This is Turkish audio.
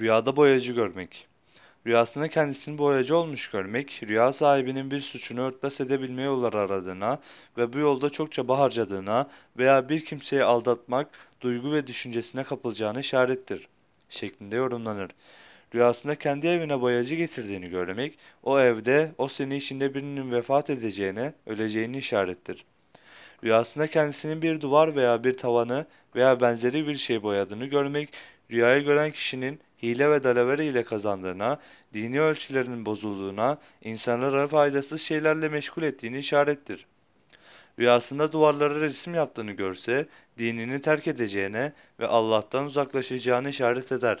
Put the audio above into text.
Rüyada boyacı görmek. Rüyasında kendisini boyacı olmuş görmek, rüya sahibinin bir suçunu örtbas edebilme yolları aradığına ve bu yolda çok çaba harcadığına veya bir kimseyi aldatmak, duygu ve düşüncesine kapılacağına işarettir şeklinde yorumlanır. Rüyasında kendi evine boyacı getirdiğini görmek, o evde o sene içinde birinin vefat edeceğine, öleceğini işarettir. Rüyasında kendisinin bir duvar veya bir tavanı veya benzeri bir şey boyadığını görmek, rüyayı gören kişinin hile ve dalavere ile kazandığına, dini ölçülerinin bozulduğuna, insanlara faydasız şeylerle meşgul ettiğini işarettir. Rüyasında duvarlara resim yaptığını görse, dinini terk edeceğine ve Allah'tan uzaklaşacağını işaret eder.